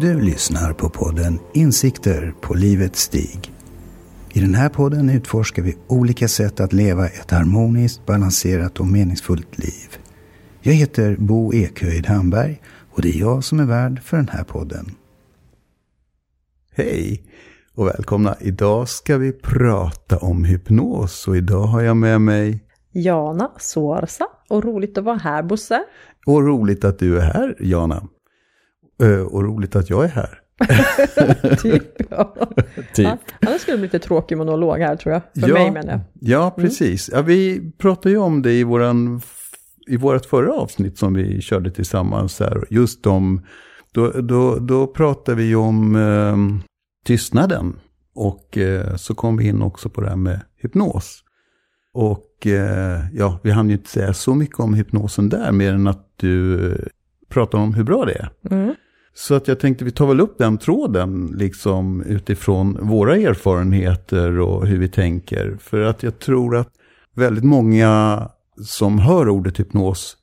Du lyssnar på podden Insikter på livets stig. I den här podden utforskar vi olika sätt att leva ett harmoniskt, balanserat och meningsfullt liv. Jag heter Bo Ekhöjd Hamberg och det är jag som är värd för den här podden. Hej och välkomna. Idag ska vi prata om hypnos och idag har jag med mig Jana Suorsa och roligt att vara här Bosse. Och roligt att du är här Jana. Och roligt att jag är här. typ, ja. typ. Ja, annars skulle det bli lite tråkig monolog här tror jag. För ja, mig menar jag. Ja, precis. Ja, vi pratade ju om det i, våran, i vårt förra avsnitt som vi körde tillsammans. Här. Just om, då, då, då pratade vi om eh, tystnaden. Och eh, så kom vi in också på det här med hypnos. Och eh, ja, vi hann ju inte säga så mycket om hypnosen där, mer än att du eh, pratar om hur bra det är. Mm. Så att jag tänkte vi tar väl upp den tråden liksom utifrån våra erfarenheter och hur vi tänker. För att jag tror att väldigt många som hör ordet hypnos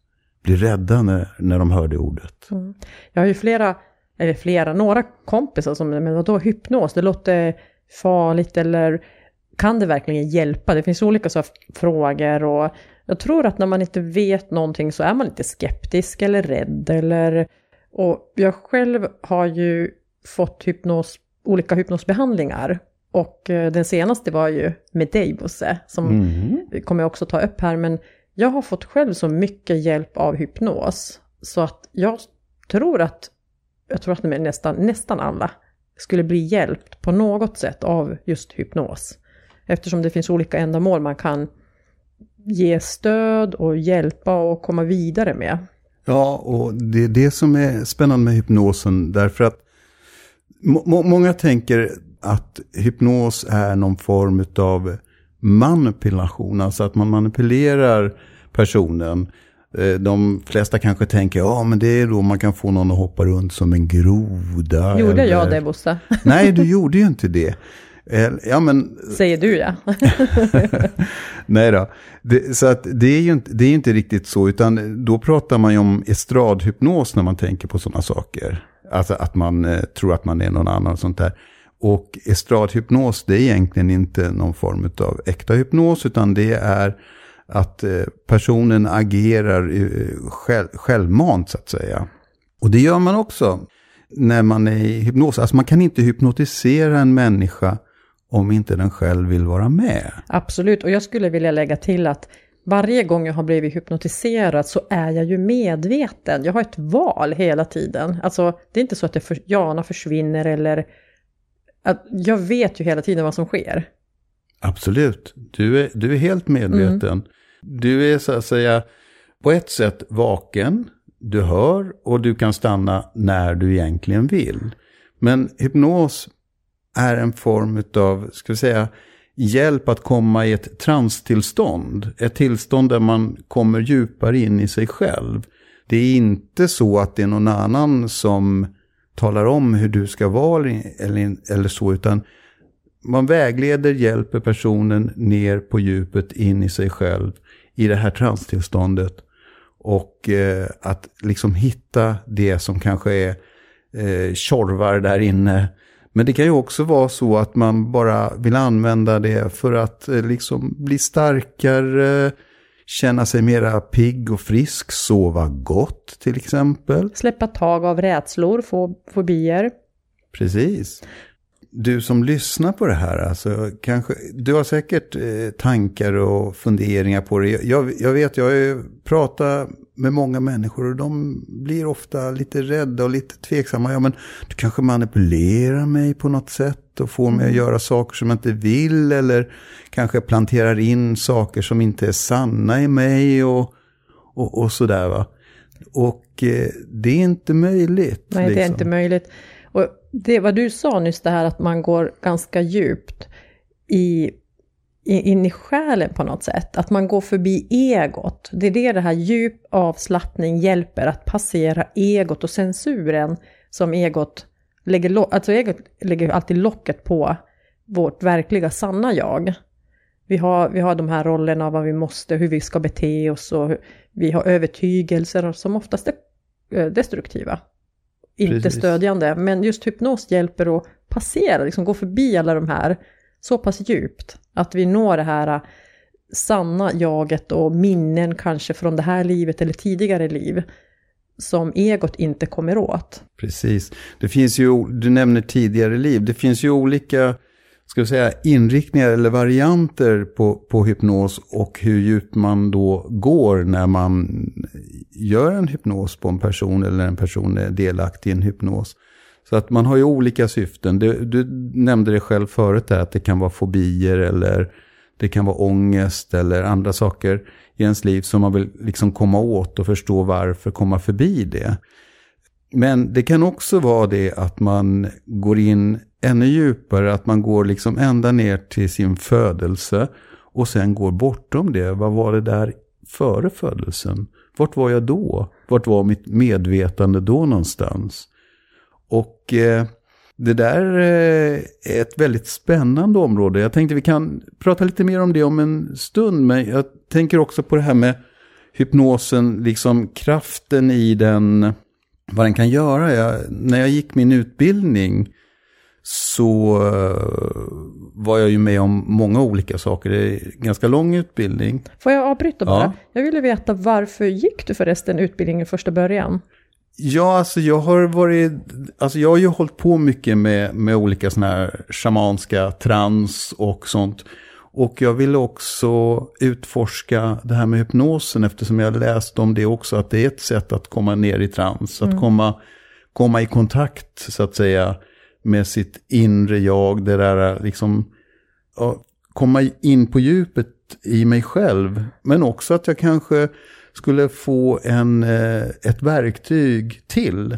blir rädda när, när de hör det ordet. Mm. Jag har ju flera, eller flera, några kompisar som, men vadå hypnos, det låter farligt eller kan det verkligen hjälpa? Det finns olika så frågor och jag tror att när man inte vet någonting så är man lite skeptisk eller rädd eller och jag själv har ju fått hypnos, olika hypnosbehandlingar. Och eh, den senaste var ju med dig Bosse, som mm. kommer jag också ta upp här. Men jag har fått själv så mycket hjälp av hypnos. Så att jag tror att, jag tror att nästan, nästan alla skulle bli hjälpt på något sätt av just hypnos. Eftersom det finns olika ändamål man kan ge stöd och hjälpa och komma vidare med. Ja, och det är det som är spännande med hypnosen. Därför att må många tänker att hypnos är någon form av manipulation. Alltså att man manipulerar personen. Eh, de flesta kanske tänker, ja men det är då man kan få någon att hoppa runt som en groda. Gjorde eller... jag det Bosse? Nej, du gjorde ju inte det. Ja, men... Säger du ja. Nej då. Det, så att det är ju inte, det är inte riktigt så, utan då pratar man ju om estradhypnos när man tänker på sådana saker. Alltså att man eh, tror att man är någon annan och sånt där. Och estradhypnos, det är egentligen inte någon form av äkta hypnos, utan det är att eh, personen agerar eh, själv, självmant så att säga. Och det gör man också när man är i hypnos. Alltså man kan inte hypnotisera en människa om inte den själv vill vara med. Absolut, och jag skulle vilja lägga till att varje gång jag har blivit hypnotiserad så är jag ju medveten. Jag har ett val hela tiden. Alltså, det är inte så att det för, Jana försvinner eller... Att jag vet ju hela tiden vad som sker. Absolut, du är, du är helt medveten. Mm. Du är så att säga på ett sätt vaken, du hör och du kan stanna när du egentligen vill. Men hypnos är en form av, ska vi säga, hjälp att komma i ett transtillstånd. Ett tillstånd där man kommer djupare in i sig själv. Det är inte så att det är någon annan som talar om hur du ska vara eller, eller så, utan man vägleder, hjälper personen ner på djupet in i sig själv i det här transtillståndet. Och eh, att liksom hitta det som kanske är eh, tjorvar där inne men det kan ju också vara så att man bara vill använda det för att eh, liksom bli starkare, känna sig mera pigg och frisk, sova gott till exempel. Släppa tag av rädslor, få fobier. Precis. Du som lyssnar på det här, alltså, kanske, du har säkert eh, tankar och funderingar på det. Jag, jag vet, jag har pratat med många människor och de blir ofta lite rädda och lite tveksamma. Ja, men du kanske manipulerar mig på något sätt och får mig att göra saker som jag inte vill eller kanske planterar in saker som inte är sanna i mig och, och, och sådär va. Och eh, det är inte möjligt. Nej, liksom. det är liksom. inte möjligt. Och det vad du sa nyss, det här att man går ganska djupt i in i själen på något sätt. Att man går förbi egot. Det är det det här djup avslappning hjälper att passera egot och censuren som egot lägger, alltså egot lägger alltid locket på vårt verkliga sanna jag. Vi har, vi har de här rollerna av vad vi måste, hur vi ska bete oss och vi har övertygelser som oftast är eh, destruktiva. inte Precis. stödjande. Men just hypnos hjälper att passera, liksom gå förbi alla de här så pass djupt. Att vi når det här äh, sanna jaget och minnen kanske från det här livet eller tidigare liv. Som egot inte kommer åt. Precis. Det finns ju, du nämner tidigare liv, det finns ju olika ska vi säga, inriktningar eller varianter på, på hypnos och hur djupt man då går när man gör en hypnos på en person eller en person är delaktig i en hypnos. Så att man har ju olika syften. Du, du nämnde det själv förut där, att det kan vara fobier eller det kan vara ångest eller andra saker i ens liv som man vill liksom komma åt och förstå varför, komma förbi det. Men det kan också vara det att man går in ännu djupare, att man går liksom ända ner till sin födelse och sen går bortom det. Vad var det där före födelsen? Vart var jag då? Vart var mitt medvetande då någonstans? Och eh, det där eh, är ett väldigt spännande område. Jag tänkte vi kan prata lite mer om det om en stund. Men jag tänker också på det här med hypnosen, liksom kraften i den, vad den kan göra. Jag, när jag gick min utbildning så uh, var jag ju med om många olika saker. Det är ganska lång utbildning. Får jag avbryta bara? Ja. Jag ville veta varför gick du förresten utbildningen första början? Ja, alltså jag har varit, alltså jag har ju hållit på mycket med, med olika sådana här shamanska trans och sånt. Och jag ville också utforska det här med hypnosen eftersom jag läst om det också, att det är ett sätt att komma ner i trans, att komma, komma i kontakt så att säga med sitt inre jag, det där liksom, ja, komma in på djupet i mig själv. Men också att jag kanske skulle få en, eh, ett verktyg till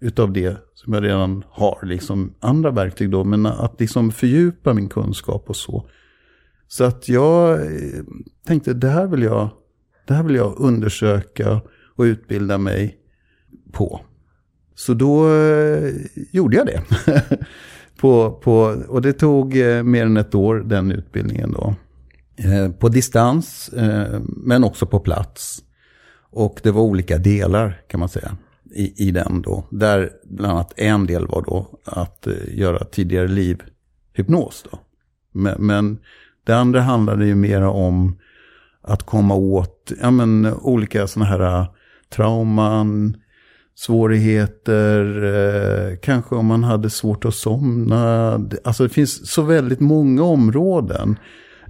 utav det som jag redan har, liksom andra verktyg då, men att liksom fördjupa min kunskap och så. Så att jag eh, tänkte, det här vill jag, det här vill jag undersöka och utbilda mig på. Så då eh, gjorde jag det. på, på, och det tog mer än ett år, den utbildningen då. På distans, men också på plats. Och det var olika delar kan man säga i, i den då. Där bland annat en del var då att eh, göra tidigare liv hypnos då. Men, men det andra handlade ju mera om att komma åt ja, men, olika sådana här eh, trauman, svårigheter, eh, kanske om man hade svårt att somna. Alltså det finns så väldigt många områden.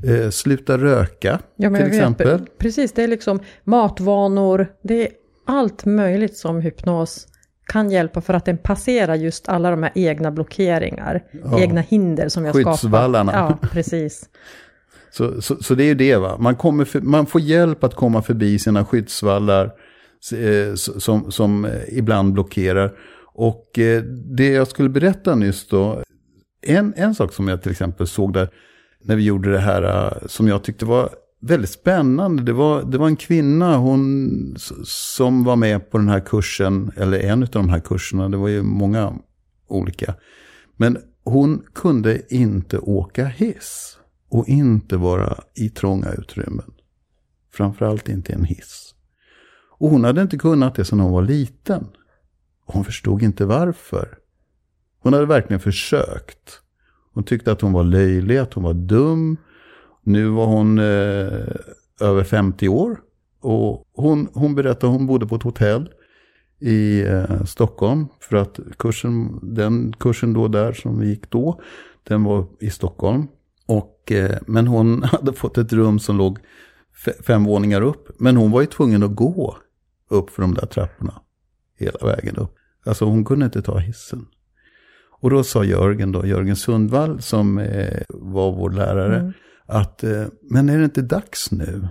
Eh, sluta röka Ja, till jag exempel. Vet, precis, det är liksom matvanor, det är allt möjligt som hypnos kan hjälpa för att den passerar just alla de här egna blockeringar, Ja. egna hinder som vi har skapat. Skyddsvallarna. Ja, precis. Så, så, så det är ju det va. Man, kommer för, man får hjälp att komma förbi sina skyddsvallar eh, som, som eh, ibland blockerar. Och eh, det jag skulle berätta nyss då. En, en sak som jag till exempel såg där när vi gjorde det här äh, som jag tyckte var väldigt spännande. Det var, det var en kvinna hon, som var med på den här kursen, eller en av de här kurserna. Det var ju många olika. Men hon kunde inte åka hiss och inte vara i trånga utrymmen. Framförallt inte i en hiss. Och hon hade inte kunnat det sedan hon var liten. Hon förstod inte varför. Hon hade verkligen försökt. Hon tyckte att hon var löjlig, att hon var dum. Nu var hon eh, över 50 år. Och hon, hon berättade att hon bodde på ett hotell i eh, Stockholm. För att kursen, den kursen då där som vi gick då, den var i Stockholm. Och, eh, men hon hade fått ett rum som låg fem våningar upp. Men hon var ju tvungen att gå upp för de där trapporna. Hela vägen upp. Alltså hon kunde inte ta hissen. Och då sa Jörgen då, Jörgen Sundvall som eh, var vår lärare. Mm. Att, eh, men är det inte dags nu?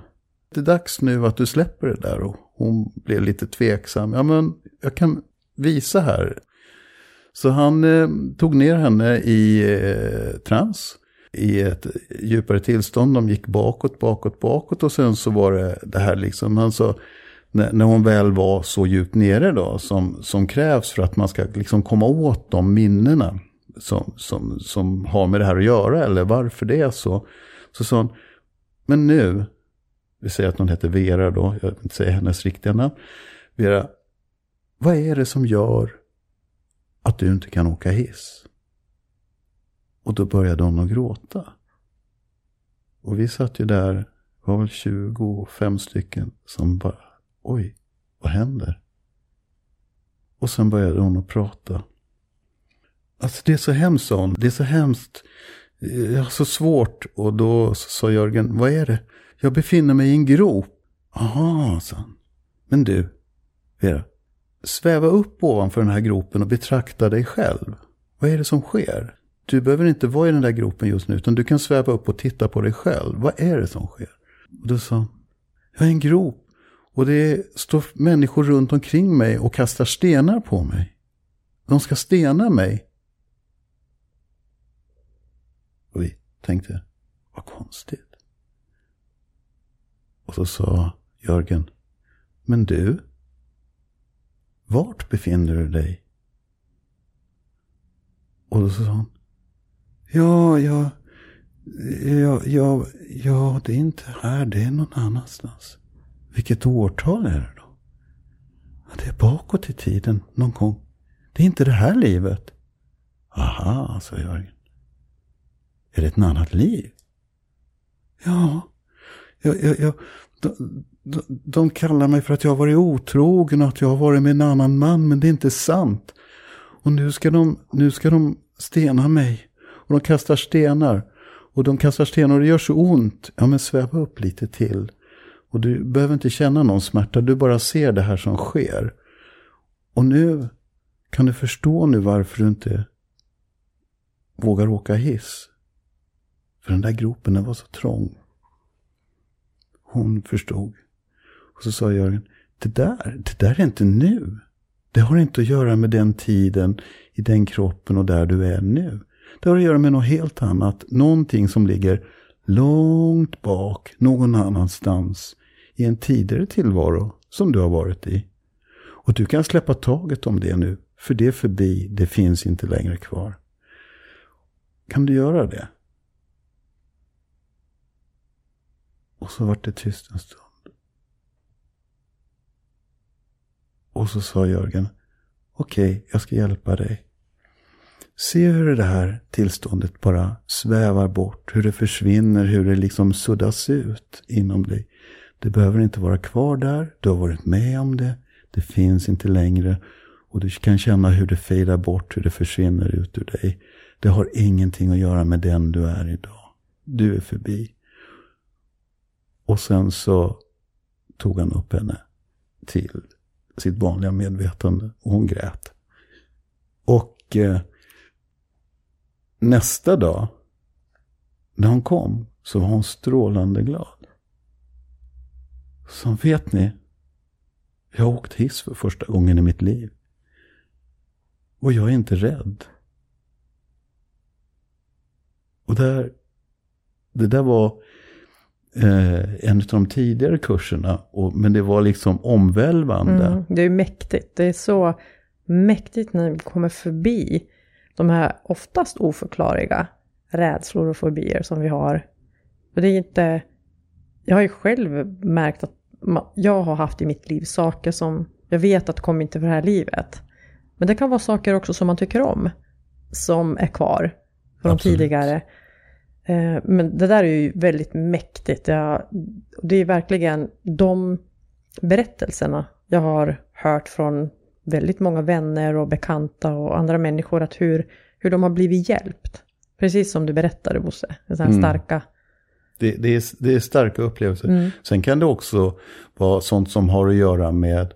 Det är dags nu att du släpper det där. Och hon blev lite tveksam. Ja men jag kan visa här. Så han eh, tog ner henne i eh, trans. I ett djupare tillstånd. De gick bakåt, bakåt, bakåt. Och sen så var det det här liksom. Han sa, när, när hon väl var så djupt nere då. Som, som krävs för att man ska liksom komma åt de minnena. Som, som, som har med det här att göra. Eller varför det är så. Så sa hon, men nu. Vi säger att hon heter Vera då. Jag vill inte säga hennes riktiga namn. Vera, vad är det som gör att du inte kan åka hiss. Och då började hon att gråta. Och vi satt ju där, det var väl 25 stycken som bara, oj, vad händer? Och sen började hon att prata. Alltså det är så hemskt, sa hon. Det är så hemskt. Jag har så svårt. Och då sa Jörgen, vad är det? Jag befinner mig i en grop. Aha, sa han. Men du, Vera. Sväva upp ovanför den här gropen och betrakta dig själv. Vad är det som sker? Du behöver inte vara i den där gropen just nu, utan du kan sväva upp och titta på dig själv. Vad är det som sker? Och då sa han, jag är en grop. Och det står människor runt omkring mig och kastar stenar på mig. De ska stena mig. Och vi tänkte, vad konstigt. Och så sa Jörgen, men du, vart befinner du dig? Och då sa han, ja, ja, ja, ja, ja, det är inte här, det är någon annanstans. Vilket årtal är det då? Ja, det är bakåt i tiden, någon gång. Det är inte det här livet. Aha, sa Jörgen. Är det ett annat liv? Ja, jag, jag, jag, de, de, de kallar mig för att jag har varit otrogen och att jag har varit med en annan man, men det är inte sant. Och nu ska de, nu ska de stena mig. Och de kastar stenar. Och de kastar stenar och det gör så ont. Ja, men sväva upp lite till. Och du behöver inte känna någon smärta, du bara ser det här som sker. Och nu kan du förstå nu varför du inte vågar åka hiss. För den där gropen den var så trång. Hon förstod. Och så sa Jörgen, det där, det där är inte nu. Det har inte att göra med den tiden, i den kroppen och där du är nu. Det har att göra med något helt annat. Någonting som ligger långt bak, någon annanstans. I en tidigare tillvaro som du har varit i. Och du kan släppa taget om det nu. För det är förbi, det finns inte längre kvar. Kan du göra det? Och så vart det tyst en stund. Och så sa Jörgen, okej, okay, jag ska hjälpa dig. Se hur det här tillståndet bara svävar bort, hur det försvinner, hur det liksom suddas ut inom dig. Det behöver inte vara kvar där, du har varit med om det, det finns inte längre. Och du kan känna hur det fejdar bort, hur det försvinner ut ur dig. Det har ingenting att göra med den du är idag. Du är förbi. Och sen så tog han upp henne till sitt vanliga medvetande och hon grät. Och eh, nästa dag, när hon kom, så var hon strålande glad. Som vet ni, jag har åkt hiss för första gången i mitt liv. Och jag är inte rädd. Och där, det där var eh, en av de tidigare kurserna. Och, men det var liksom omvälvande. Mm, det är mäktigt. Det är så mäktigt när vi kommer förbi de här oftast oförklarliga rädslor och fobier som vi har. För det är inte... Jag har ju själv märkt att jag har haft i mitt liv saker som jag vet att kommer inte för det här livet. Men det kan vara saker också som man tycker om. Som är kvar från Absolut. tidigare. Eh, men det där är ju väldigt mäktigt. Jag, det är verkligen de berättelserna jag har hört från väldigt många vänner och bekanta och andra människor. Att hur, hur de har blivit hjälpt. Precis som du berättade Bosse. Så här mm. starka. Det, det, är, det är starka upplevelser. Mm. Sen kan det också vara sånt som har att göra med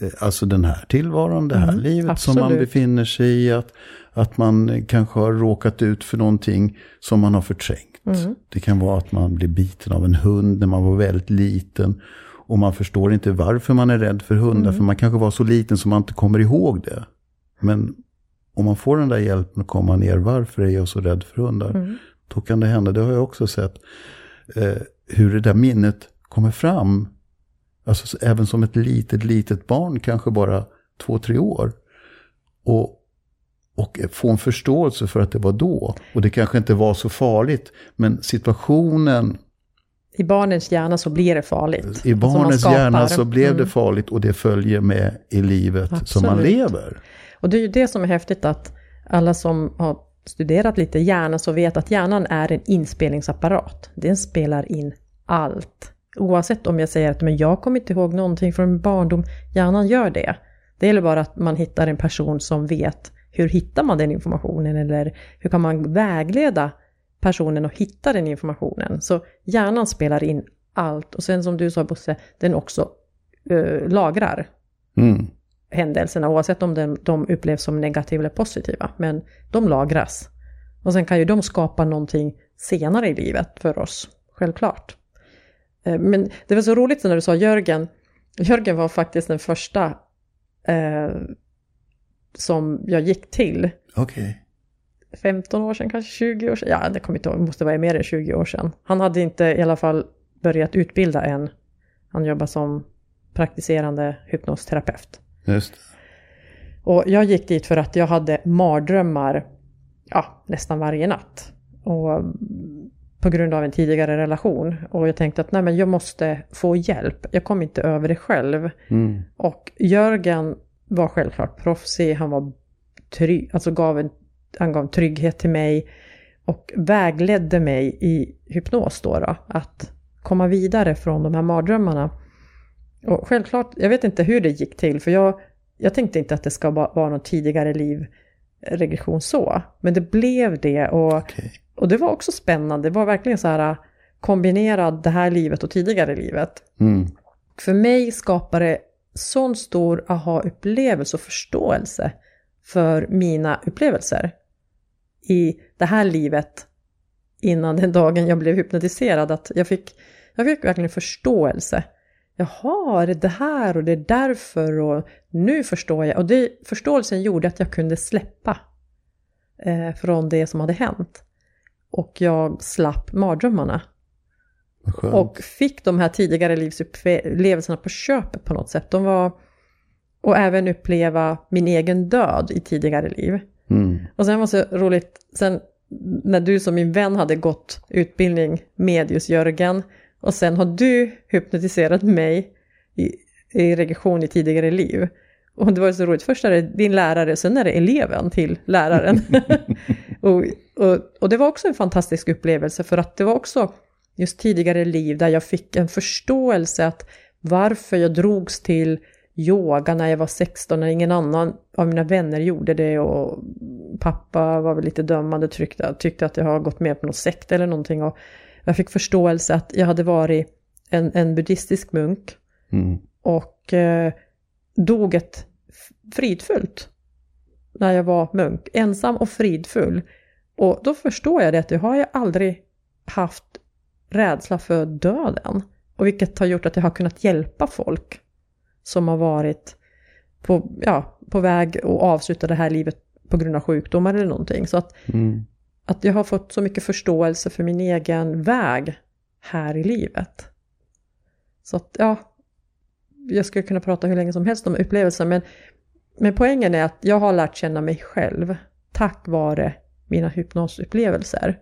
eh, alltså den här tillvaron, det här mm, livet absolut. som man befinner sig i. Att, att man kanske har råkat ut för någonting som man har förträngt. Mm. Det kan vara att man blir biten av en hund när man var väldigt liten. Och man förstår inte varför man är rädd för hundar. Mm. För man kanske var så liten som man inte kommer ihåg det. Men om man får den där hjälpen att komma ner, varför är jag så rädd för hundar? Mm. Då kan det hända, det har jag också sett, eh, hur det där minnet kommer fram. Alltså även som ett litet, litet barn, kanske bara två, tre år. Och och få en förståelse för att det var då. Och det kanske inte var så farligt, men situationen i barnens hjärna så blir det farligt. I Alltså, barnens hjärna så blev det Mm. farligt och det följer med i livet som man Absolut. lever. Och det är ju det som är häftigt att alla som har studerat lite hjärna så vet att hjärnan är en inspelningsapparat. Den spelar in allt. Oavsett om jag säger att men jag kommer inte ihåg någonting från min barndom, hjärnan gör det. Det gäller bara att man hittar en person som vet hur hittar man den informationen eller hur kan man vägleda personen att hitta den informationen. Så hjärnan spelar in allt och sen som du sa Bosse, den också eh, lagrar Mm händelserna oavsett om de, de upplevs som negativa eller positiva. Men de lagras. Och sen kan ju de skapa någonting senare i livet för oss, självklart. Eh, Men det var så roligt när du sa Jörgen. Jörgen var faktiskt den första eh, som jag gick till. Okej. 15 år sedan, kanske 20 år sedan. Ja, det kommer inte ihåg, det måste vara mer än 20 år sedan. Han hade inte i alla fall börjat utbilda än. Han jobbar som praktiserande hypnosterapeut. Just. Och jag gick dit för att jag hade mardrömmar ja, nästan varje natt. Och mm, på grund av en tidigare relation. Och jag tänkte att nej, men jag måste få hjälp. Jag kom inte över det själv. Mm. Och Jörgen var självklart proffsig. Han var trygg, alltså gav en, han gav trygghet till mig. Och vägledde mig i hypnos då, då. Att komma vidare från de här mardrömmarna. Och självklart, jag vet inte hur det gick till. För jag, jag tänkte inte att det ska va- vara någon tidigare liv regression så. Men det blev det. Och Okej. och det var också spännande. Det var verkligen så här kombinerad det här livet och tidigare livet. Mm. För mig skapade det sån stor aha-upplevelse och förståelse för mina upplevelser i det här livet innan den dagen jag blev hypnotiserad. Att jag fick, jag fick verkligen förståelse. Jaha, det är det här och det är därför och nu förstår jag. Och det, förståelsen gjorde att jag kunde släppa eh, från det som hade hänt. Och jag slapp mardrömmarna. Och fick de här tidigare livsupplevelserna på köpet på något sätt. De var... Och även uppleva min egen död i tidigare liv. Mm. Och sen var det så roligt, sen när du som min vän hade gått utbildning med just Jörgen. Och sen har du hypnotiserat mig i, i regression i tidigare liv. Och det var så roligt, först är det din lärare, sen är det eleven till läraren. och, och, och det var också en fantastisk upplevelse för att det var också just tidigare liv där jag fick en förståelse att varför jag drogs till yoga när jag var 16 när ingen annan av mina vänner gjorde det och pappa var väl lite dömande tyckte, tyckte att jag har gått med på någon sekt eller någonting och jag fick förståelse att jag hade varit en, en buddhistisk munk Mm. och eh, dog ett fridfullt när jag var munk, ensam och fridfull. Och då förstår jag det att jag har aldrig haft rädsla för döden. Och vilket har gjort att jag har kunnat hjälpa folk som har varit på, ja, på väg att avsluta det här livet på grund av sjukdomar eller någonting. Så att, Mm att jag har fått så mycket förståelse för min egen väg här i livet. Så att, ja, jag skulle kunna prata hur länge som helst om upplevelsen, men, men poängen är att jag har lärt känna mig själv tack vare mina hypnosupplevelser.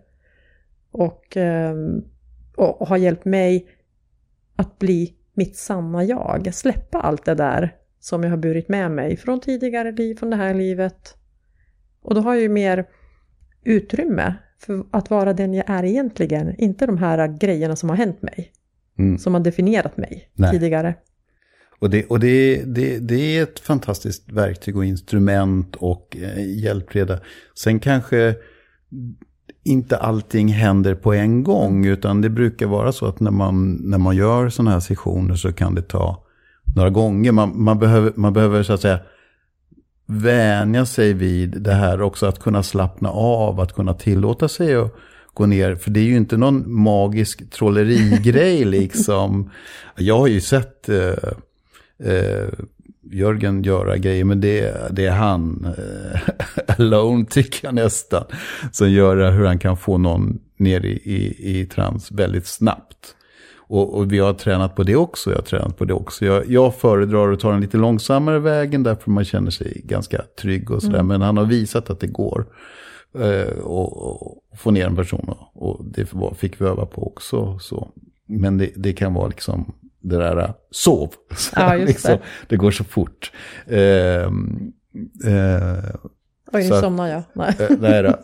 Och, ehm, och, och har hjälpt mig att bli mitt sanna jag, släppa allt det där som jag har burit med mig från tidigare liv, från det här livet. Och då har jag ju mer utrymme för att vara den jag är egentligen, inte de här grejerna som har hänt mig, Mm. som har definierat mig Nej. tidigare. Och, det, och det, det, det är ett fantastiskt verktyg och instrument och eh, hjälpreda. Sen kanske inte allting händer på en gång, utan det brukar vara så att när man, när man gör sådana här sessioner så kan det ta några gånger. Man, man, behöver, man behöver så att säga vänja sig vid det här också, att kunna slappna av, att kunna tillåta sig att gå ner. För det är ju inte någon magisk trollerigrej liksom. Jag har ju sett eh, eh, Jörgen göra grejer, men det, det är han, eh, alone tycker jag nästan, som gör hur han kan få någon ner i, i, i trans väldigt snabbt. Och, och vi har tränat på det också, jag har tränat på det också. Jag, jag föredrar att ta den lite långsammare vägen, därför man känner sig ganska trygg och sådär. Men han har visat att det går. Eh, och, och få ner en person, och, det var- fick vi öva på också. Så. Men det, det kan vara liksom det där uh, sov. Ja, just liksom, det. det går så fort. Eh, eh, Oj, nu somnar jag. Nej. Eh, Nej då.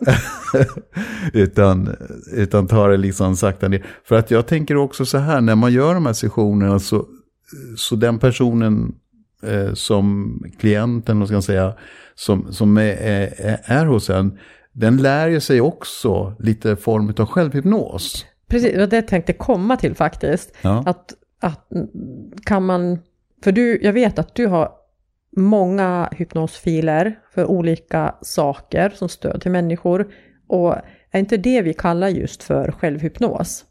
utan, utan ta det liksom sakta ner. För att jag tänker också så här, när man gör de här sessionerna så, så den personen eh, som klienten, vad ska jag säga, som, som är, är, är hos en, den lär ju sig också lite form av självhypnos. Precis, det var det tänkte komma till faktiskt. Ja. Att, att kan man, för du, jag vet att du har många hypnosfiler för olika saker som stöd till människor. Och är inte det vi kallar just för självhypnos?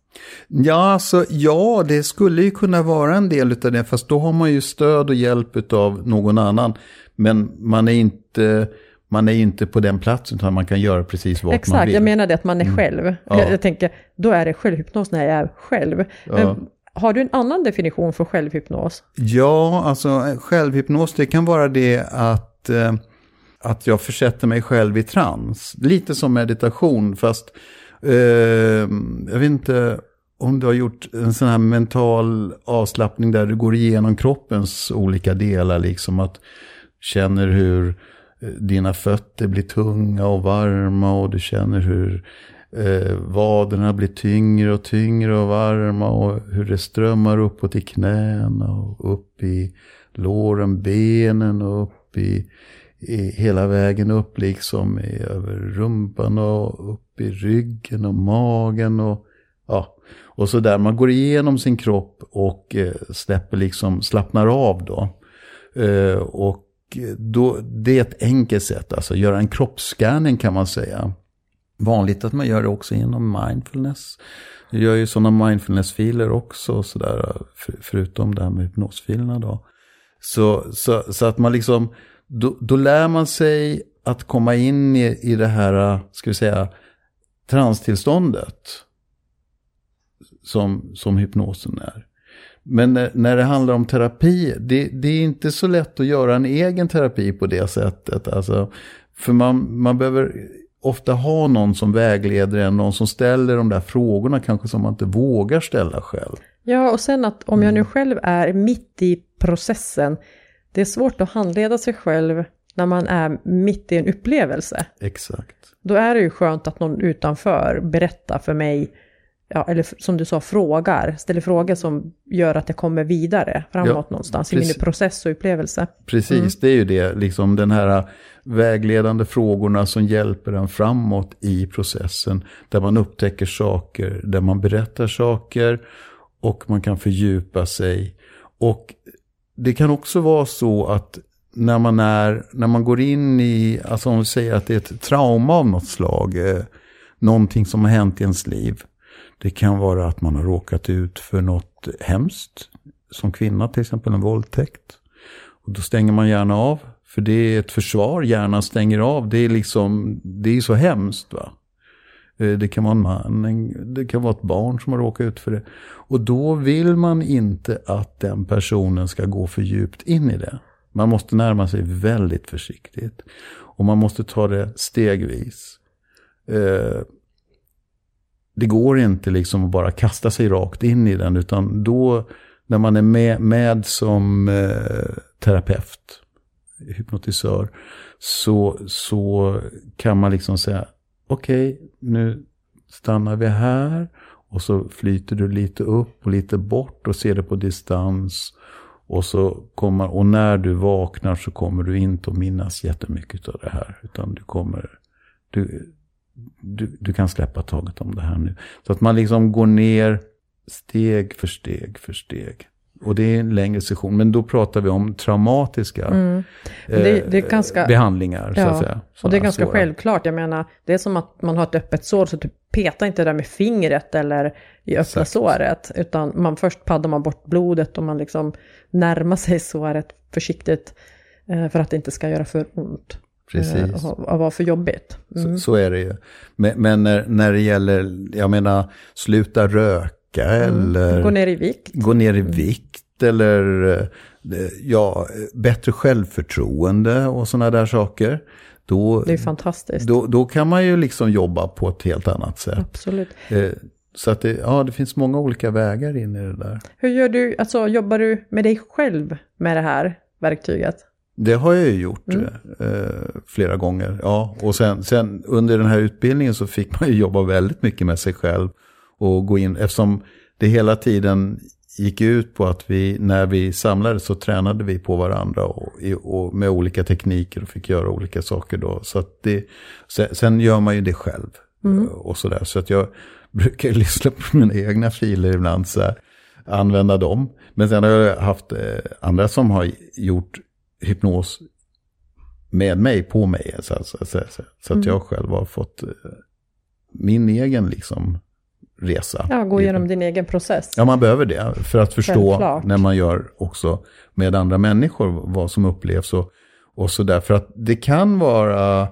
Ja, alltså, ja, det skulle ju kunna vara en del av det, fast då har man ju stöd och hjälp av någon annan. Men man är inte, man är inte på den platsen, utan man kan göra precis vad man Exakt, vill. jag menar det att man är själv. Mm. Ja. Jag, jag tänker, då är det självhypnos när jag är själv. Ja. Men har du en annan definition för självhypnos? Ja, alltså eh, självhypnos, det kan vara det att, eh, att jag försätter mig själv i trans. Lite som meditation, fast eh, jag vet inte om du har gjort en sån här mental avslappning där du går igenom kroppens olika delar, liksom att känner hur eh, dina fötter blir tunga och varma och du känner hur eh, vaderna blir tyngre och tyngre och varma och hur det strömmar uppåt i knäna och upp i låren, benen och upp i, i hela vägen upp liksom i, över rumpan och upp i ryggen och magen och ja, och så där. Man går igenom sin kropp och eh, släpper liksom, slappnar av då. Eh, och då, det är ett enkelt sätt, alltså göra en kroppsscanning kan man säga. Vanligt att man gör det också genom mindfulness. Jag gör ju sådana mindfulness-filer också, så där, för, förutom det här med hypnosfilerna då. Så, så, så att man liksom, då, då lär man sig att komma in i, i det här, ska vi säga, transtillståndet. Som, som hypnosen är. Men när, när det handlar om terapi, det, det är inte så lätt att göra en egen terapi på det sättet. Alltså, för man, man behöver ofta ha någon som vägleder en, någon som ställer de där frågorna kanske som man inte vågar ställa själv. Ja, och sen att om jag Mm. nu själv är mitt i processen, det är svårt att handleda sig själv när man är mitt i en upplevelse. Exakt. Då är det ju skönt att någon utanför berättar för mig, ja, eller som du sa, frågar, ställer frågor som gör att jag kommer vidare framåt Ja, någonstans i min precis. process och upplevelse. Precis, det är ju det, liksom den här vägledande frågorna som hjälper en framåt i processen. Där man upptäcker saker, där man berättar saker och man kan fördjupa sig. Och det kan också vara så att när man, är, när man går in i, alltså om vi säger att det är ett trauma av något slag, eh, någonting som har hänt i ens liv. Det kan vara att man har råkat ut för något hemskt, som kvinna till exempel en våldtäkt. Och då stänger man gärna av. För det är ett försvar, hjärnan stänger av. Det är liksom, det är så hemskt va. Eh, det kan vara en man, det kan vara ett barn som har råkat ut för det. Och då vill man inte att den personen ska gå för djupt in i det. Man måste närma sig väldigt försiktigt. Och man måste ta det stegvis. Eh, det går inte liksom att bara kasta sig rakt in i den, utan då när man är med, med som eh, terapeut, hypnotisör, så, så kan man liksom säga, okej, nu stannar vi här. Och så flyter du lite upp och lite bort och ser det på distans. Och, så kommer, och när du vaknar så kommer du inte att minnas jättemycket av det här. Utan du kommer, du, du, du kan släppa taget om det här nu. Så att man liksom går ner steg för steg för steg. Och det är en längre session, men då pratar vi om traumatiska Mm. Det- det är eh, ganska- behandlingar. Så Ja, att säga. Och det är ganska svåra. självklart, jag menar, det är som att man har ett öppet sår, så du petar inte där med fingret eller i öppna Exakt. såret, utan man först paddar man bort blodet och man liksom närmar sig såret försiktigt eh, för att det inte ska göra för ont. Precis. eh, Och, och vara för jobbigt. Mm. Så, så är det ju. Men, men när, när det gäller, jag menar, sluta röka eller Mm. Gå ner i vikt. gå ner i vikt eller eh, ja, bättre självförtroende och sådana där saker. Då, Det är fantastiskt. då, då kan man ju liksom jobba på ett helt annat sätt. Absolut. Eh, Så att det, ja, det finns många olika vägar in i det där. Hur gör du, alltså jobbar du med dig själv med det här verktyget? Det har jag ju gjort mm. eh, flera gånger. Ja, och sen, sen under den här utbildningen så fick man ju jobba väldigt mycket med sig själv. Och gå in, eftersom det hela tiden gick ut på att vi, när vi samlades så tränade vi på varandra och, och med olika tekniker och fick göra olika saker då. Så det, sen, sen gör man ju det själv. Mm. Och sådär. Så att jag brukar lyssna på mina egna filer ibland, så här, använda dem. Men sen har jag haft eh, andra som har gjort hypnos med mig, på mig. Så, så, så, så, så att mm. jag själv har fått eh, min egen liksom resa. Ja, gå igenom din egen process. Ja, man behöver det för att förstå Självklart. när man gör också med andra människor vad som upplevs och, och sådär. För att det kan vara,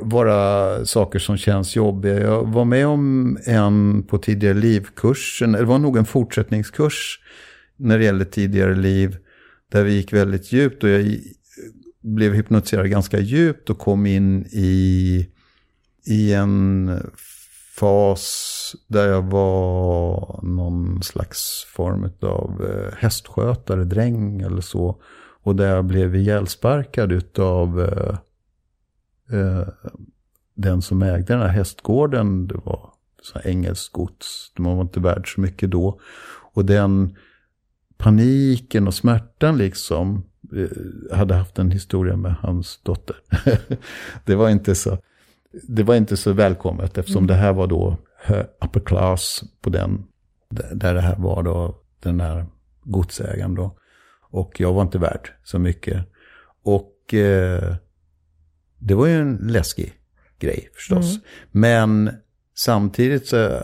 vara saker som känns jobbiga. Jag var med om en på tidigare livkursen, det var nog en fortsättningskurs när det gäller tidigare liv, där vi gick väldigt djupt och jag blev hypnotiserad ganska djupt och kom in i, i en fas där jag var någon slags form av eh, hästskötare, dräng eller så. Och där jag blev ihjälsparkad utav eh, eh, den som ägde den här hästgården. Det var så engelskt gods, man var inte värd så mycket då. Och den paniken och smärtan liksom, eh, hade haft en historia med hans dotter. det var inte så det var inte så välkommet eftersom mm. det här var då upper class på den, där det här var då den här godsägaren då. Och jag var inte värd så mycket. Och eh, det var ju en läskig grej förstås. Mm. Men samtidigt så,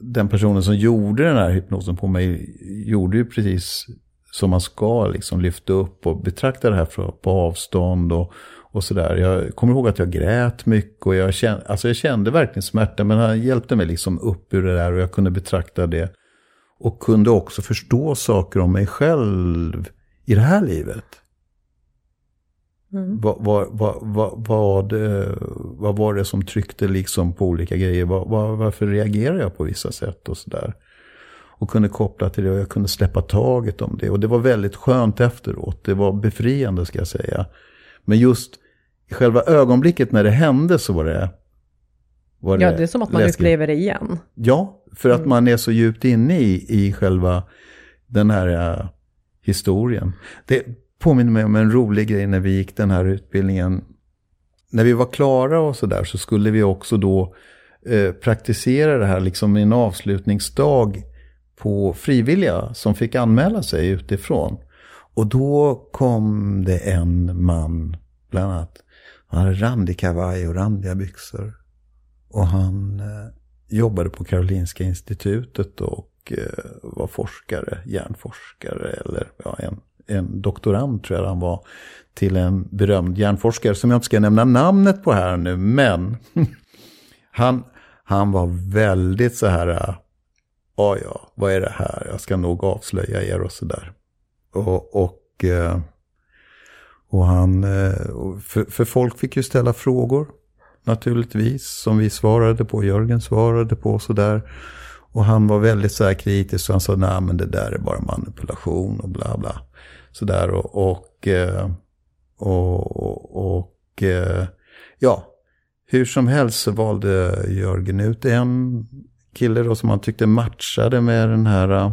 den personen som gjorde den här hypnosen på mig gjorde ju precis som man ska liksom lyfta upp och betrakta det här på avstånd och, och sådär. Jag kommer ihåg att jag grät mycket och jag kände, alltså jag kände verkligen smärta. Men han hjälpte mig liksom upp ur det där och jag kunde betrakta det. Och kunde också förstå saker om mig själv i det här livet. Mm. Vad, vad, vad, vad, vad, vad var det som tryckte liksom på olika grejer? Var, var, varför reagerade jag på vissa sätt och sådär? Och kunde koppla till det och jag kunde släppa taget om det. Och det var väldigt skönt efteråt. Det var befriande ska jag säga. Men just i själva ögonblicket när det hände så var det... Var det ja, det är som att man läskigt. upplever det igen. Ja, för att mm. man är så djupt inne i, i själva den här uh, historien. Det påminner mig om en rolig grej när vi gick den här utbildningen. När vi var klara och sådär så skulle vi också då eh, praktisera det här liksom i en avslutningsdag på frivilliga som fick anmäla sig utifrån. Och då kom det en man, bland annat. Han hade randig kavaj och randiga byxor. Och han eh, jobbade på Karolinska institutet och eh, var forskare, hjärnforskare eller ja, en, en doktorand tror jag han var. Till en berömd hjärnforskare som jag inte ska nämna namnet på här nu, men han, han var väldigt så här, äh, ja ja, vad är det här, jag ska nog avslöja er och sådär. Och, och, eh, och han, eh, för, för folk fick ju ställa frågor naturligtvis, som vi svarade på, Jörgen svarade på och sådär. Och han var väldigt så här kritisk, så han sa, nej men det där är bara manipulation och bla bla. Sådär och, och, eh, och, och, och ja, hur som helst så valde Jörgen ut en kille då som han tyckte matchade med den här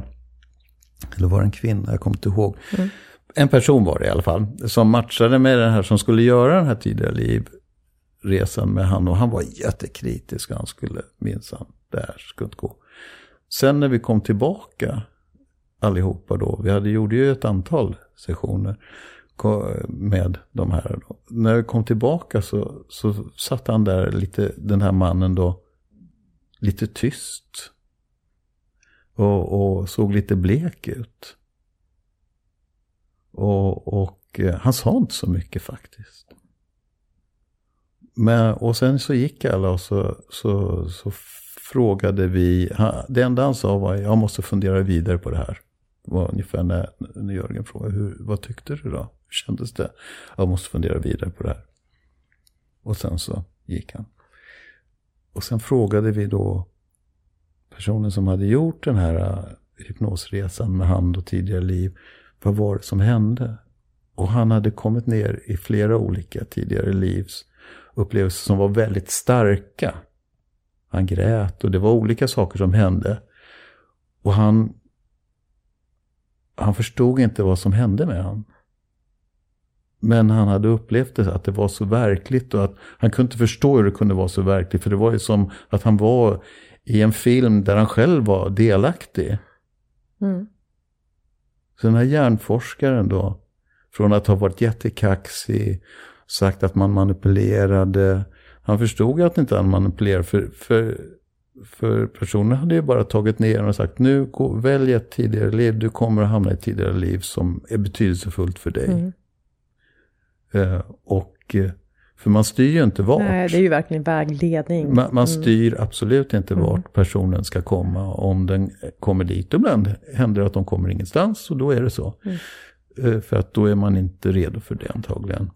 eller var det en kvinna? Jag kommer inte ihåg. Mm. En person var det i alla fall. Som matchade med den här som skulle göra den här tidiga livresan med han. Och han var jättekritisk. Han skulle minsann, det här skulle inte gå. Sen när vi kom tillbaka allihopa då. Vi hade, gjorde ju ett antal sessioner med de här. Då. När vi kom tillbaka så, så satt han där lite, den här mannen då, lite tyst. Och, och såg lite blek ut. Och, och eh, han sa inte så mycket faktiskt. Men, och sen så gick alla och så, så, så frågade vi. det enda han sa var jag måste fundera vidare på det här. Det var ungefär när, när Jörgen frågade hur, vad tyckte du då? Hur kändes det? Jag måste fundera vidare på det här. Och sen så gick han. Och sen frågade vi då personen som hade gjort den här äh, hypnosresan med hand och tidigare liv, vad var det som hände? Och han hade kommit ner i flera olika tidigare livs upplevelser som var väldigt starka. Han grät och det var olika saker som hände. Och han, han förstod inte vad som hände med honom. Men han hade upplevt det, att det var så verkligt och att han kunde inte förstå hur det kunde vara så verkligt. För det var ju som att han var i en film där han själv var delaktig. Mm. Så den här hjärnforskaren då, från att ha varit jättekaxig, sagt att man manipulerade. Han förstod att inte han manipulerade, för, för, för personen hade ju bara tagit ner och sagt nu välj ett tidigare liv, du kommer att hamna i ett tidigare liv som är betydelsefullt för dig. Mm. Uh, och eh, för man styr ju inte vart. Nej, det är ju verkligen vägledning. Man, man mm. styr mm. absolut inte vart mm. personen ska komma. Om den kommer dit, ibland händer det att de kommer ingenstans och då är det så. Mm. Uh, för att då är man inte redo för det antagligen.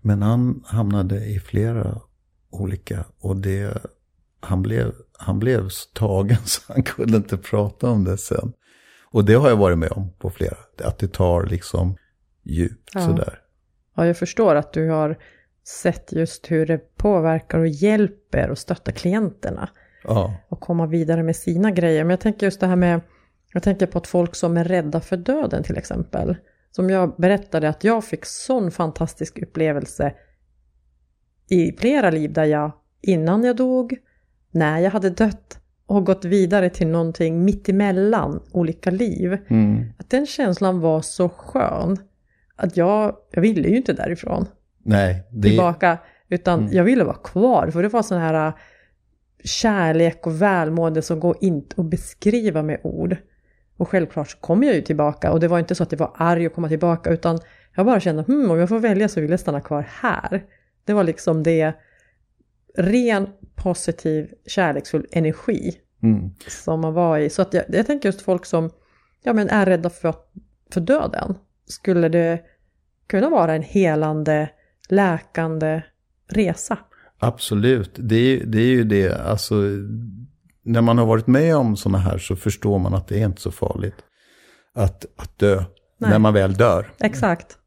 Men han hamnade i flera olika och det, han, blev, han blev tagen så han kunde inte prata om det sen. Och det har jag varit med om på flera, att det tar liksom djupt ja. sådär. Ja, jag förstår att du har sett just hur det påverkar och hjälper och stöttar klienterna. Ja. Och komma vidare med sina grejer. Men jag tänker just det här med, jag tänker på att folk som är rädda för döden till exempel. Som jag berättade att jag fick sån fantastisk upplevelse i flera liv där jag innan jag dog, när jag hade dött och gått vidare till någonting mittemellan olika liv. Mm. Att den känslan var så skön att jag, jag ville ju inte därifrån. Nej. Det... Tillbaka. Utan mm. jag ville vara kvar. För det var sån här äh, kärlek och välmående som går inte att beskriva med ord. Och självklart så kom jag ju tillbaka. Och det var inte så att det var arg att komma tillbaka. Utan jag bara kände, hmm, om jag får välja så vill jag stanna kvar här. Det var liksom det ren positiv kärleksfull energi mm. som man var i. Så att jag, jag tänker just folk som ja, men är rädda för, för döden. Skulle det kunna vara en helande, läkande resa? Absolut, det är, det är ju det. Alltså, när man har varit med om sådana här så förstår man att det är inte så farligt att, att dö. Nej. När man väl dör. Exakt.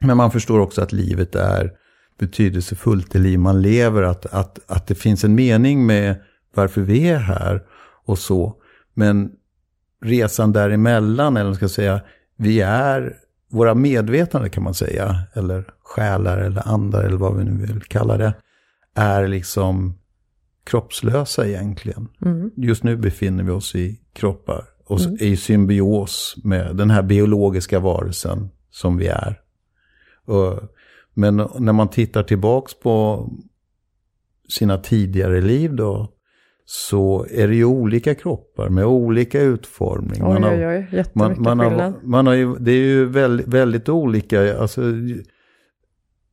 Men man förstår också att livet är betydelsefullt, det liv man lever. Att, att, att det finns en mening med varför vi är här och så. Men resan däremellan, eller ska säga, vi är våra medvetande kan man säga, eller själar eller andar eller vad vi nu vill kalla det, är liksom kroppslösa egentligen. Mm. Just nu befinner vi oss i kroppar och mm. i symbios med den här biologiska varelsen som vi är. Och, men när man tittar tillbaks på sina tidigare liv då, så är det ju olika kroppar med olika utformning. Oj, man har, oj, oj, jättemycket man, man har, man har ju, Det är ju väldigt, väldigt olika. Alltså,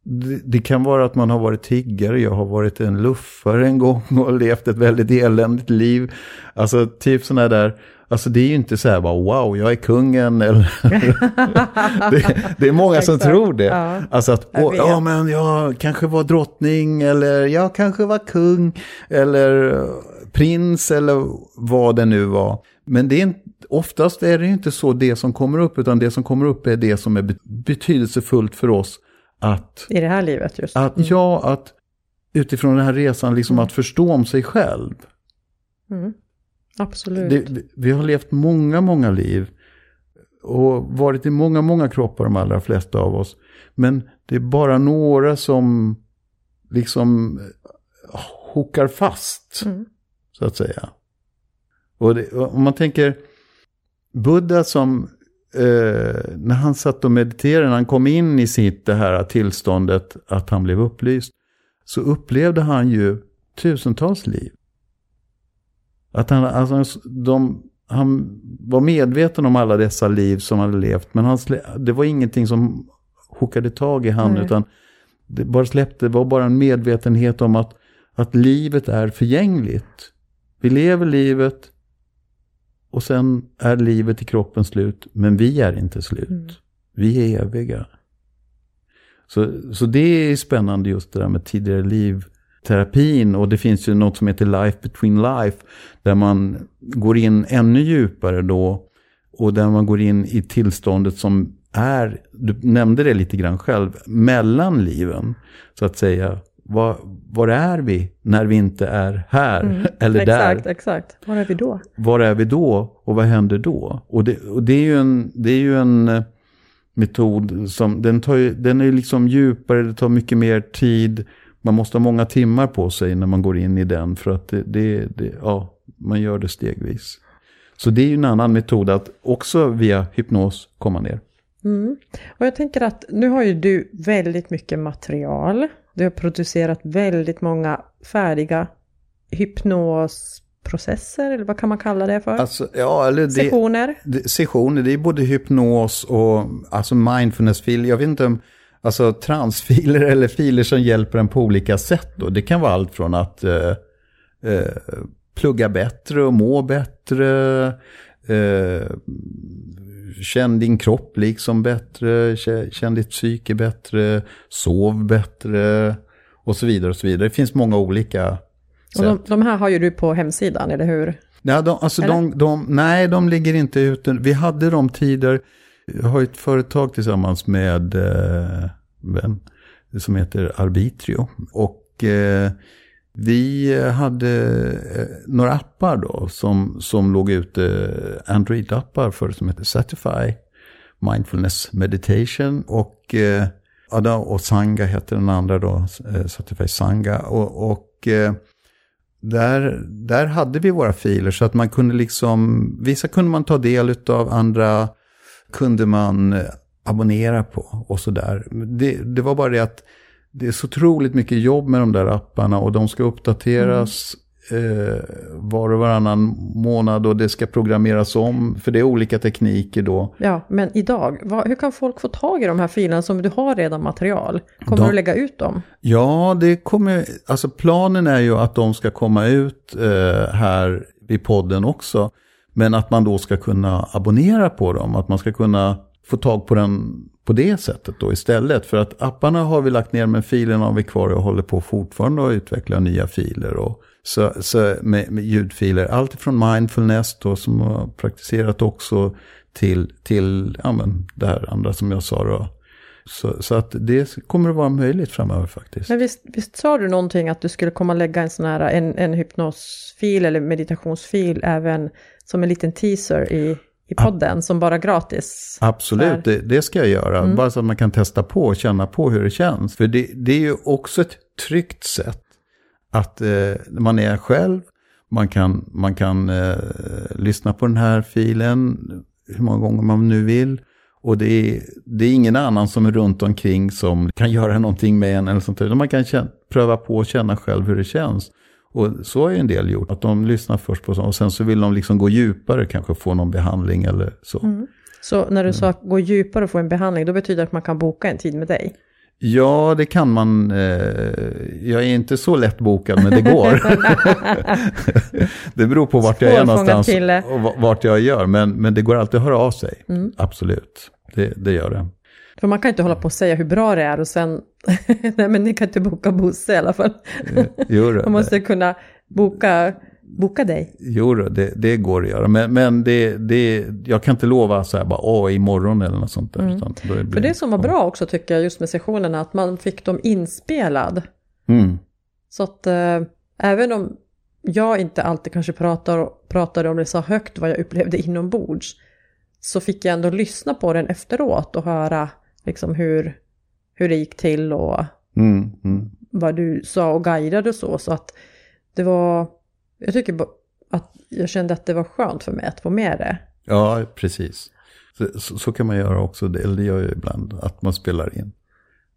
det, det, kan vara att man har varit tiggare, jag har varit en luffare en gång och levt ett väldigt eländigt liv. Alltså typ sådana där, alltså det är ju inte så här bara wow, jag är kungen eller... det, det, är många som tror det. Ja, alltså att, åh, ja men jag kanske var drottning eller jag kanske var kung eller prins eller vad det nu var. Men det är oftast är det inte så det som kommer upp, utan det som kommer upp är det som är betydelsefullt för oss att... I det här livet just. Att, mm. Ja, att utifrån den här resan, liksom mm. att förstå om sig själv. Mm. Absolut. Det, vi har levt många, många liv. Och varit i många, många kroppar, de allra flesta av oss. Men det är bara några som liksom hookar fast. Mm. Så att säga. Och det, om man tänker Buddha som eh, när han satt och mediterade, när han kom in i sitt det här tillståndet att han blev upplyst, så upplevde han ju tusentals liv. Att han, alltså, de, han var medveten om alla dessa liv som han hade levt, men han, det var ingenting som hookade tag i han, mm. utan det bara släppte, det var bara en medvetenhet om att, att livet är förgängligt. Vi lever livet och sen är livet i kroppen slut, men vi är inte slut. Mm. Vi är eviga. Så, så det är spännande just det där med tidigare liv hypnoterapin och det finns ju något som heter Life Between Life. Där man går in ännu djupare då. Och där man går in i tillståndet som är, du nämnde det lite grann själv, mellan liven. Så att säga, var, var är vi när vi inte är här mm, eller exakt, där? Exakt, exakt. Var är vi då? Var är vi då och vad händer då? Och det, och det är ju en, det är ju en eh, metod som, den, tar den är liksom djupare, det tar mycket mer tid. Man måste ha många timmar på sig när man går in i den för att det, det, det ja, man gör det stegvis. Så det är ju en annan metod att också via hypnos komma ner. Mm. Och jag tänker att nu har ju du väldigt mycket material. Du har producerat väldigt många färdiga hypnosprocesser, eller vad kan man kalla det för? Alltså, ja, eller det, sessioner? Det, sessioner, det är både hypnos och alltså mindfulness-filer. Jag vet inte om, alltså transfiler eller filer som hjälper en på olika sätt. Då. Det kan vara allt från att eh, eh, plugga bättre och må bättre. Eh, känn din kropp liksom bättre, känn ditt psyke bättre, sov bättre och så vidare. och så vidare. Det finns många olika och de, de, här har ju du på hemsidan, eller hur? Ja, de, alltså de, de, nej, de ligger inte ute. Vi hade de tider, jag har ett företag tillsammans med eh, vän som heter Arbitrio. Och eh, vi hade eh, några appar då som, som låg ute, Android-appar för som heter Satify, Mindfulness Meditation och, eh, och Sanga heter den andra då, eh, Satisfy Sanga. Och, och eh, där, där hade vi våra filer så att man kunde liksom, vissa kunde man ta del av, andra kunde man eh, abonnera på och sådär. Det, det var bara det att det är så otroligt mycket jobb med de där apparna och de ska uppdateras mm. var och varannan månad och det ska programmeras om. För det är olika tekniker då. Ja, men idag, vad, hur kan folk få tag i de här filerna som du har redan material? Kommer de, du lägga ut dem? Ja, det kommer, alltså planen är ju att de ska komma ut eh, här i podden också. Men att man då ska kunna abonnera på dem, att man ska kunna få tag på den på det sättet då istället. För att apparna har vi lagt ner men filerna har vi kvar och håller på fortfarande att utveckla nya filer. Och så, så med, med ljudfiler, allt från mindfulness då som har praktiserat också till, till ja, men det här andra som jag sa då. Så, så att det kommer att vara möjligt framöver faktiskt. Men visst, visst sa du någonting att du skulle komma lägga en sån här en, en hypnosfil eller meditationsfil även som en liten teaser i i podden som bara gratis. Absolut, det, det, ska jag göra. Mm. Bara så att man kan testa på och känna på hur det känns. För det, det är ju också ett tryggt sätt att eh, man är själv. Man kan, man kan eh, lyssna på den här filen hur många gånger man nu vill. Och det är, det är ingen annan som är runt omkring som kan göra någonting med en eller sånt där. Man kan känna, pröva på och känna själv hur det känns. Och så har ju en del gjort, att de lyssnar först på sånt och sen så vill de liksom gå djupare, kanske få någon behandling eller så. Mm. Så när du sa gå djupare och få en behandling, då betyder det att man kan boka en tid med dig? Ja, det kan man. Eh, jag är inte så lätt bokad, men det går. det beror på vart jag är någonstans och vart jag gör. Men, men det går alltid att höra av sig. Mm. Absolut, det, det gör det. För man kan inte hålla på och säga hur bra det är och sen, nej men ni kan inte boka Bosse i alla fall. Eh, jo, man måste kunna boka, boka dig. Jo, det, det går att göra. Men, men det, det, jag kan inte lova så här bara, åh, imorgon eller något sånt där. Mm. Utan det blir, För det som var bra också tycker jag just med sessionerna, att man fick dem inspelad. Mm. Så att äh, även om jag inte alltid kanske pratar, pratar om det så högt vad jag upplevde inombords, så fick jag ändå lyssna på den efteråt och höra liksom hur, hur det gick till och mm, mm. vad du sa och guidade och så. Så att det var, jag tycker att jag kände att det var skönt för mig att få med det. Ja, precis. Så, så, kan man göra också, det, eller det gör jag ibland, att man spelar in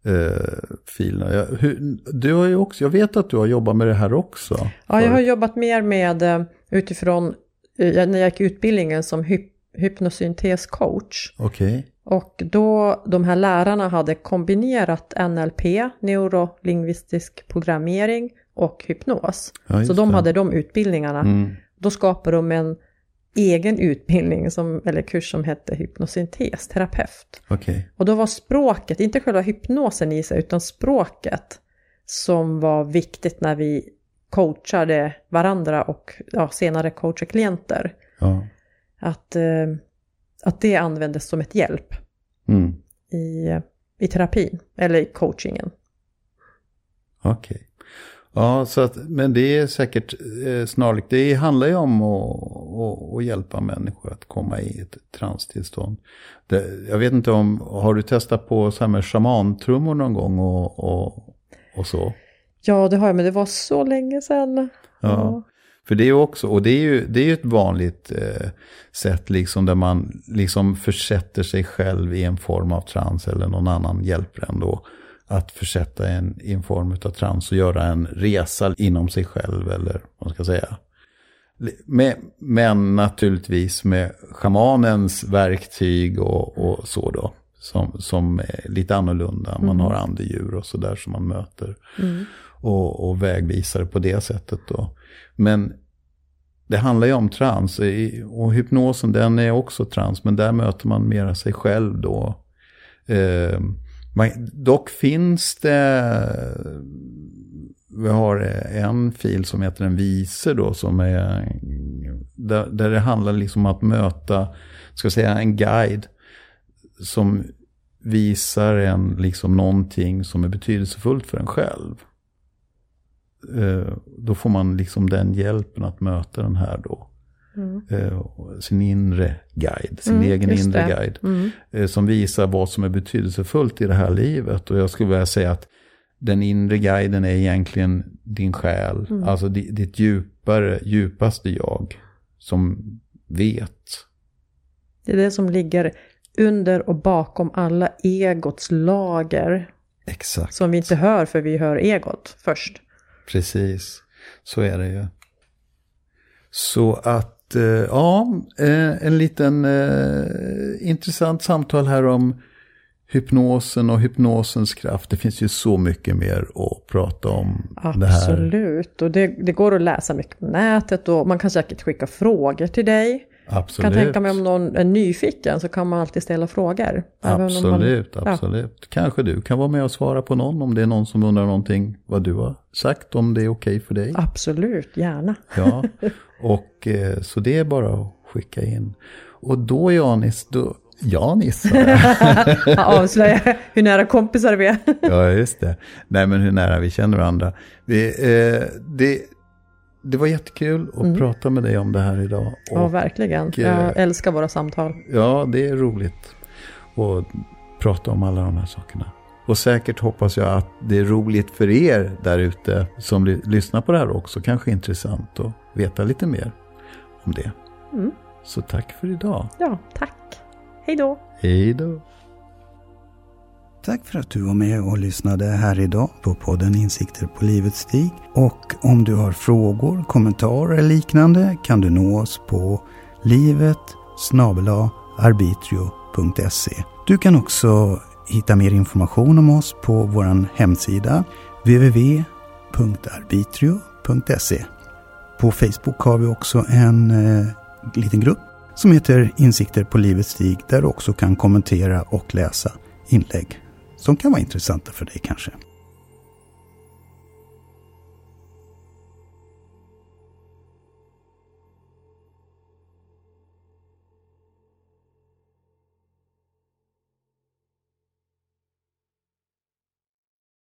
eh, filerna. Jag, hur, du har ju också, jag vet att du har jobbat med det här också. Ja, jag har jobbat mer med eh, utifrån, eh, när jag gick utbildningen som hyp, hypnosyntescoach. Okej. Okay. Och då de här lärarna hade kombinerat NLP, neurolingvistisk programmering och hypnos. Ja, så de det. hade de utbildningarna. Mm. Då skapade de en egen utbildning, som, eller kurs som hette hypnosyntes, terapeut. Okay. Och då var språket, inte själva hypnosen i sig, utan språket som var viktigt när vi coachade varandra och ja, senare coachade klienter. Ja. Att, eh, att det användes som ett hjälp Mm. i, i terapin eller i coachingen. Okej. Ja, så att, men det är säkert eh, snarlikt. Det handlar ju om att, att, att hjälpa människor att komma i ett transtillstånd. Det, jag vet inte om, har du testat på så här med shamantrummor någon gång och, och, och så? Ja, det har jag, men det var så länge sedan. Ja. För det är ju också, och det är ju, det är ju ett vanligt eh, sätt liksom där man liksom försätter sig själv i en form av trans eller någon annan hjälper en då. Att försätta en i en form av trans och göra en resa inom sig själv eller vad man ska säga. Med, men naturligtvis med schamanens verktyg och, och så då. Som, som är lite annorlunda. Man har andedjur och sådär som man möter. Mm. Och, och vägvisare på det sättet då. Men det handlar ju om trans. Och hypnosen den är också trans. Men där möter man mera sig själv då. Eh, man, dock finns det, vi har en fil som heter en vise då, som är, där, där det handlar liksom om att möta, ska säga en guide, som visar en liksom någonting som är betydelsefullt för en själv. Eh, då får man liksom den hjälpen att möta den här då. Mm. Eh, sin inre guide, sin Mm, egen inre det. guide Mm. eh, som visar vad som är betydelsefullt i det här livet. Och jag skulle vilja säga att den inre guiden är egentligen din själ. Mm. Alltså di- ditt djupare, djupaste jag. Som vet. Det är det som ligger under och bakom alla egots lager. Exakt. Som vi inte hör för vi hör egot först. Precis. Så är det ju. Så att, eh, ja, eh, en liten eh, intressant samtal här om hypnosen och hypnosens kraft. Det finns ju så mycket mer att prata om det här. Absolut. Och det, det går att läsa mycket på nätet och man kan säkert skicka frågor till dig. Absolut. Kan tänka mig om någon är nyfiken så kan man alltid ställa frågor. Om man- Absolut, Ja. absolut. Kanske du kan vara med och svara på någon om det är någon som undrar någonting vad du har sagt, om det är okej för dig. Absolut, gärna. Ja, och eh, så det är bara att skicka in. Och då Janis, då, Janis. Jag avslöjar hur nära kompisar vi är. Ja, just det. Nej, men hur nära vi känner varandra. Det, eh, det, det var jättekul att prata med dig om det här idag. Mm. Ja, Och, verkligen. eh, Jag älskar våra samtal. ja, det är roligt att prata om alla de här sakerna. Och säkert hoppas jag att det är roligt för er där ute som ly- lyssnar på det här också. Kanske intressant att veta lite mer om det. Mm. Så tack för idag. Ja, tack. Hej då. Hej då. Tack för att du var med och lyssnade här idag på podden Insikter på livets stig. Och om du har frågor, kommentarer eller liknande kan du nå oss på livet arbitrio.se. Du kan också hitta mer information om oss på vår hemsida www.arbitrio.se. På Facebook har vi också en eh, liten grupp som heter Insikter på livets stig där du också kan kommentera och läsa inlägg som kan vara intressanta för dig kanske.